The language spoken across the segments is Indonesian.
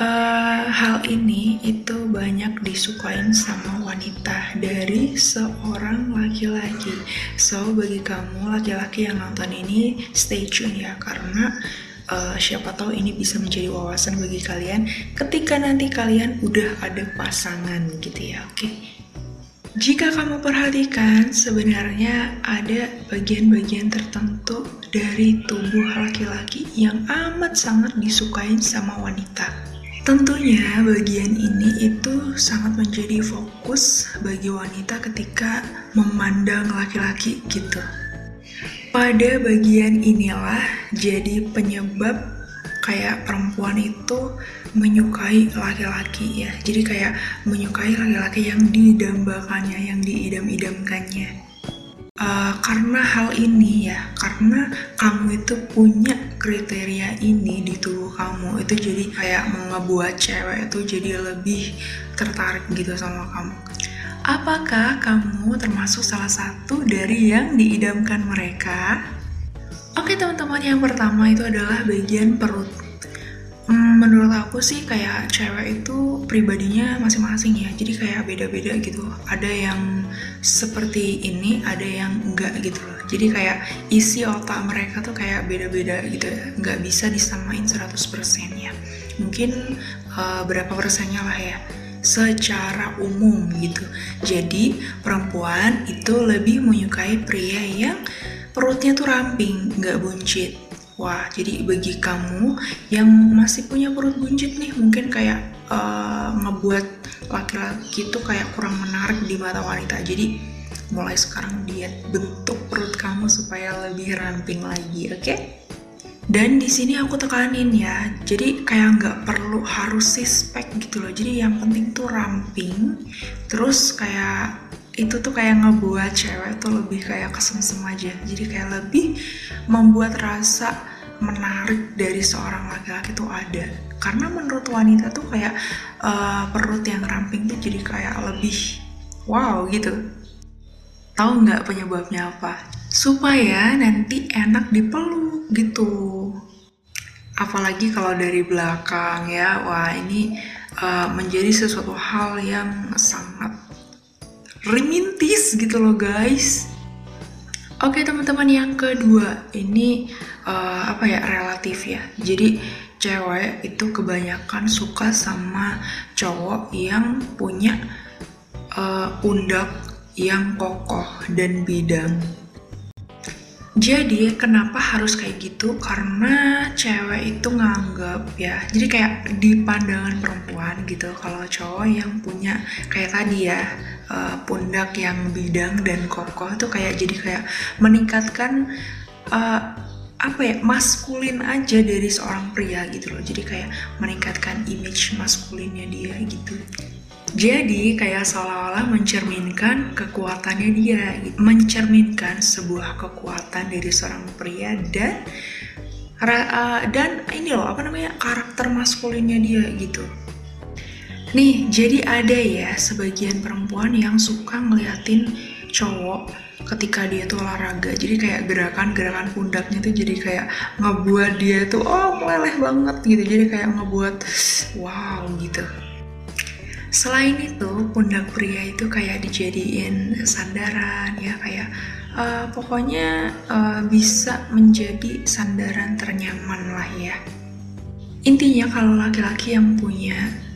uh, hal ini itu banyak disukain sama wanita dari seorang laki-laki. So bagi kamu laki-laki yang nonton ini stay tune ya karena uh, siapa tahu ini bisa menjadi wawasan bagi kalian ketika nanti kalian udah ada pasangan gitu ya. Oke. Okay? Jika kamu perhatikan, sebenarnya ada bagian-bagian tertentu dari tubuh laki-laki yang amat sangat disukain sama wanita. Tentunya bagian ini itu sangat menjadi fokus bagi wanita ketika memandang laki-laki gitu. Pada bagian inilah jadi penyebab kayak perempuan itu menyukai laki-laki ya. Jadi kayak menyukai laki-laki yang didambakannya, yang diidam-idamkannya. Uh, karena hal ini ya, karena kamu itu punya kriteria ini di tubuh kamu, itu jadi kayak ngebuat cewek itu jadi lebih tertarik gitu sama kamu. Apakah kamu termasuk salah satu dari yang diidamkan mereka? Oke teman-teman, yang pertama itu adalah bagian perut. Hmm, menurut aku sih kayak cewek itu pribadinya masing-masing ya, jadi kayak beda-beda gitu. Ada yang seperti ini, ada yang enggak gitu loh. Jadi kayak isi otak mereka tuh kayak beda-beda gitu ya, nggak bisa disamain 100% ya. Mungkin uh, berapa persennya lah ya secara umum gitu. Jadi perempuan itu lebih menyukai pria yang perutnya tuh ramping, nggak buncit. Wah, jadi bagi kamu yang masih punya perut buncit nih, mungkin kayak uh, ngebuat laki-laki itu kayak kurang menarik di mata wanita. Jadi mulai sekarang diet bentuk perut kamu supaya lebih ramping lagi, oke? Okay? dan di sini aku tekanin ya jadi kayak nggak perlu harus sispek gitu loh jadi yang penting tuh ramping terus kayak itu tuh kayak ngebuat cewek tuh lebih kayak kesemsem aja. Jadi kayak lebih membuat rasa menarik dari seorang laki-laki tuh ada. Karena menurut wanita tuh kayak uh, perut yang ramping tuh jadi kayak lebih wow gitu. Tahu nggak penyebabnya apa? Supaya nanti enak dipeluk gitu. Apalagi kalau dari belakang ya wah ini uh, menjadi sesuatu hal yang sangat rimintis gitu loh guys. Oke teman-teman yang kedua ini uh, apa ya relatif ya. Jadi cewek itu kebanyakan suka sama cowok yang punya uh, pundak yang kokoh dan bidang. Jadi kenapa harus kayak gitu? Karena cewek itu nganggap ya, jadi kayak di pandangan perempuan gitu, kalau cowok yang punya kayak tadi ya uh, pundak yang bidang dan kokoh tuh kayak jadi kayak meningkatkan uh, apa ya maskulin aja dari seorang pria gitu loh. Jadi kayak meningkatkan image maskulinnya dia gitu. Jadi kayak seolah-olah mencerminkan kekuatannya dia, mencerminkan sebuah kekuatan dari seorang pria dan uh, dan ini loh apa namanya karakter maskulinnya dia gitu. Nih, jadi ada ya sebagian perempuan yang suka ngeliatin cowok ketika dia tuh olahraga. Jadi kayak gerakan-gerakan pundaknya tuh jadi kayak ngebuat dia tuh oh meleleh banget gitu. Jadi kayak ngebuat wow gitu. Selain itu, pundak pria itu kayak dijadiin sandaran ya kayak uh, pokoknya uh, bisa menjadi sandaran ternyaman lah ya. Intinya kalau laki-laki yang punya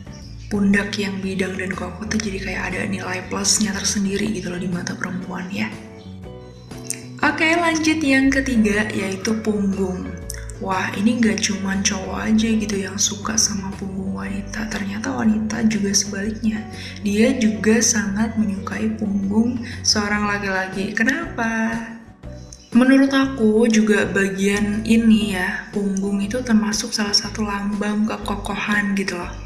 pundak yang bidang dan kokoh tuh jadi kayak ada nilai plusnya tersendiri gitu loh di mata perempuan ya. Oke lanjut yang ketiga yaitu punggung. Wah ini gak cuman cowok aja gitu yang suka sama punggung wanita. Ternyata wanita juga sebaliknya. Dia juga sangat menyukai punggung seorang laki-laki. Kenapa? Menurut aku juga bagian ini ya, punggung itu termasuk salah satu lambang kekokohan gitu loh.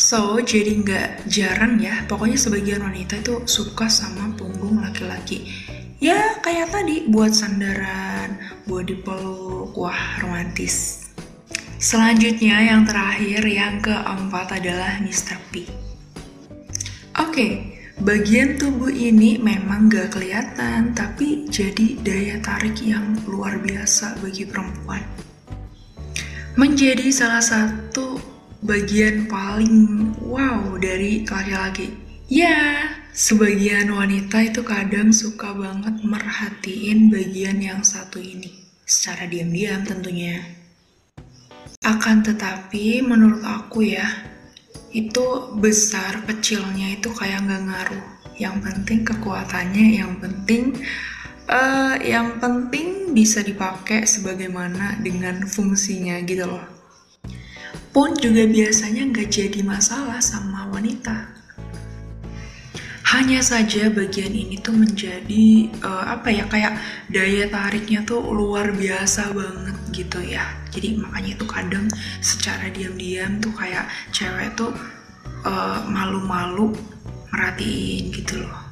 So, jadi nggak jarang ya, pokoknya sebagian wanita itu suka sama punggung laki-laki. Ya, kayak tadi, buat sandaran, buat dipeluk, wah romantis. Selanjutnya yang terakhir yang keempat adalah Mr. P. Oke, bagian tubuh ini memang gak kelihatan, tapi jadi daya tarik yang luar biasa bagi perempuan. Menjadi salah satu bagian paling wow dari laki-laki. Ya, sebagian wanita itu kadang suka banget merhatiin bagian yang satu ini. Secara diam-diam tentunya. Akan tetapi menurut aku ya, itu besar kecilnya itu kayak nggak ngaruh. Yang penting kekuatannya, yang penting uh, yang penting bisa dipakai sebagaimana dengan fungsinya gitu loh. Pun juga biasanya nggak jadi masalah sama wanita. Hanya saja bagian ini tuh menjadi uh, apa ya kayak daya tariknya tuh luar biasa banget gitu ya. Jadi makanya itu kadang secara diam-diam tuh kayak cewek tuh uh, malu-malu merhatiin gitu loh.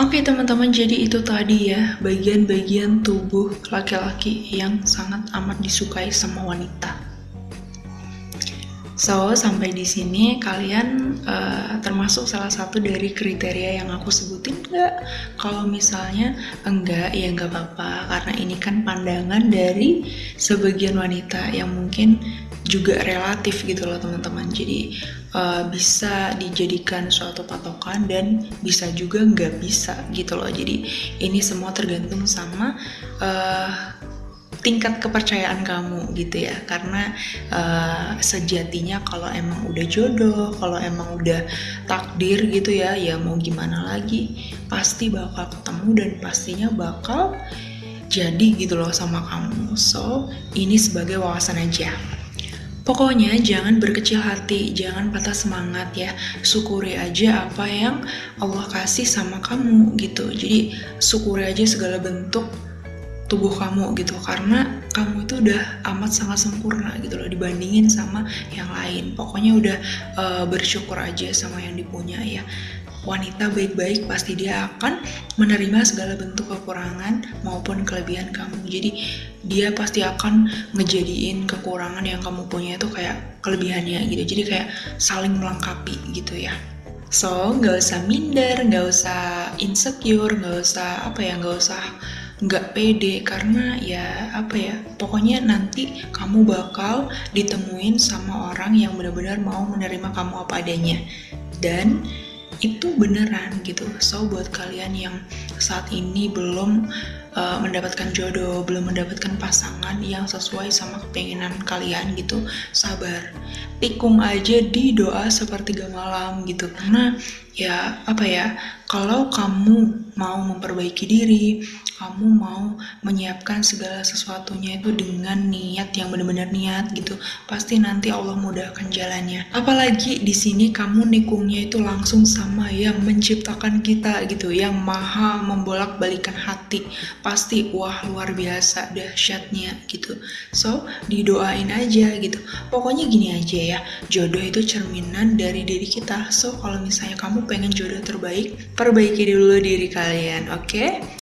Oke teman-teman, jadi itu tadi ya bagian-bagian tubuh laki-laki yang sangat amat disukai sama wanita. So, sampai di sini kalian uh, termasuk salah satu dari kriteria yang aku sebutin nggak? Kalau misalnya enggak, ya nggak apa-apa. Karena ini kan pandangan dari sebagian wanita yang mungkin juga relatif gitu loh teman-teman. Jadi uh, bisa dijadikan suatu patokan dan bisa juga nggak bisa gitu loh. Jadi ini semua tergantung sama uh, tingkat kepercayaan kamu gitu ya karena uh, sejatinya kalau emang udah jodoh kalau emang udah takdir gitu ya ya mau gimana lagi pasti bakal ketemu dan pastinya bakal jadi gitu loh sama kamu so ini sebagai wawasan aja Pokoknya jangan berkecil hati, jangan patah semangat ya. Syukuri aja apa yang Allah kasih sama kamu gitu. Jadi syukuri aja segala bentuk tubuh kamu gitu karena kamu itu udah amat sangat sempurna gitu loh dibandingin sama yang lain. Pokoknya udah uh, bersyukur aja sama yang dipunya ya wanita baik-baik pasti dia akan menerima segala bentuk kekurangan maupun kelebihan kamu. Jadi dia pasti akan ngejadiin kekurangan yang kamu punya itu kayak kelebihannya gitu. Jadi kayak saling melengkapi gitu ya. So, nggak usah minder, nggak usah insecure, nggak usah apa ya, nggak usah nggak pede karena ya apa ya pokoknya nanti kamu bakal ditemuin sama orang yang benar-benar mau menerima kamu apa adanya. Dan itu beneran gitu. So buat kalian yang saat ini belum uh, mendapatkan jodoh belum mendapatkan pasangan yang sesuai sama keinginan kalian gitu sabar. Tikung aja di doa sepertiga malam gitu. Karena ya apa ya kalau kamu mau memperbaiki diri kamu mau menyiapkan segala sesuatunya itu dengan niat yang benar-benar niat gitu pasti nanti Allah mudahkan jalannya. Apalagi di sini kamu nikungnya itu langsung sama yang menciptakan kita gitu yang maha membolak-balikan hati. Pasti wah luar biasa dahsyatnya gitu. So didoain aja gitu. Pokoknya gini aja ya jodoh itu cerminan dari diri kita. So kalau misalnya kamu pengen jodoh terbaik perbaiki dulu diri kalian oke? okay?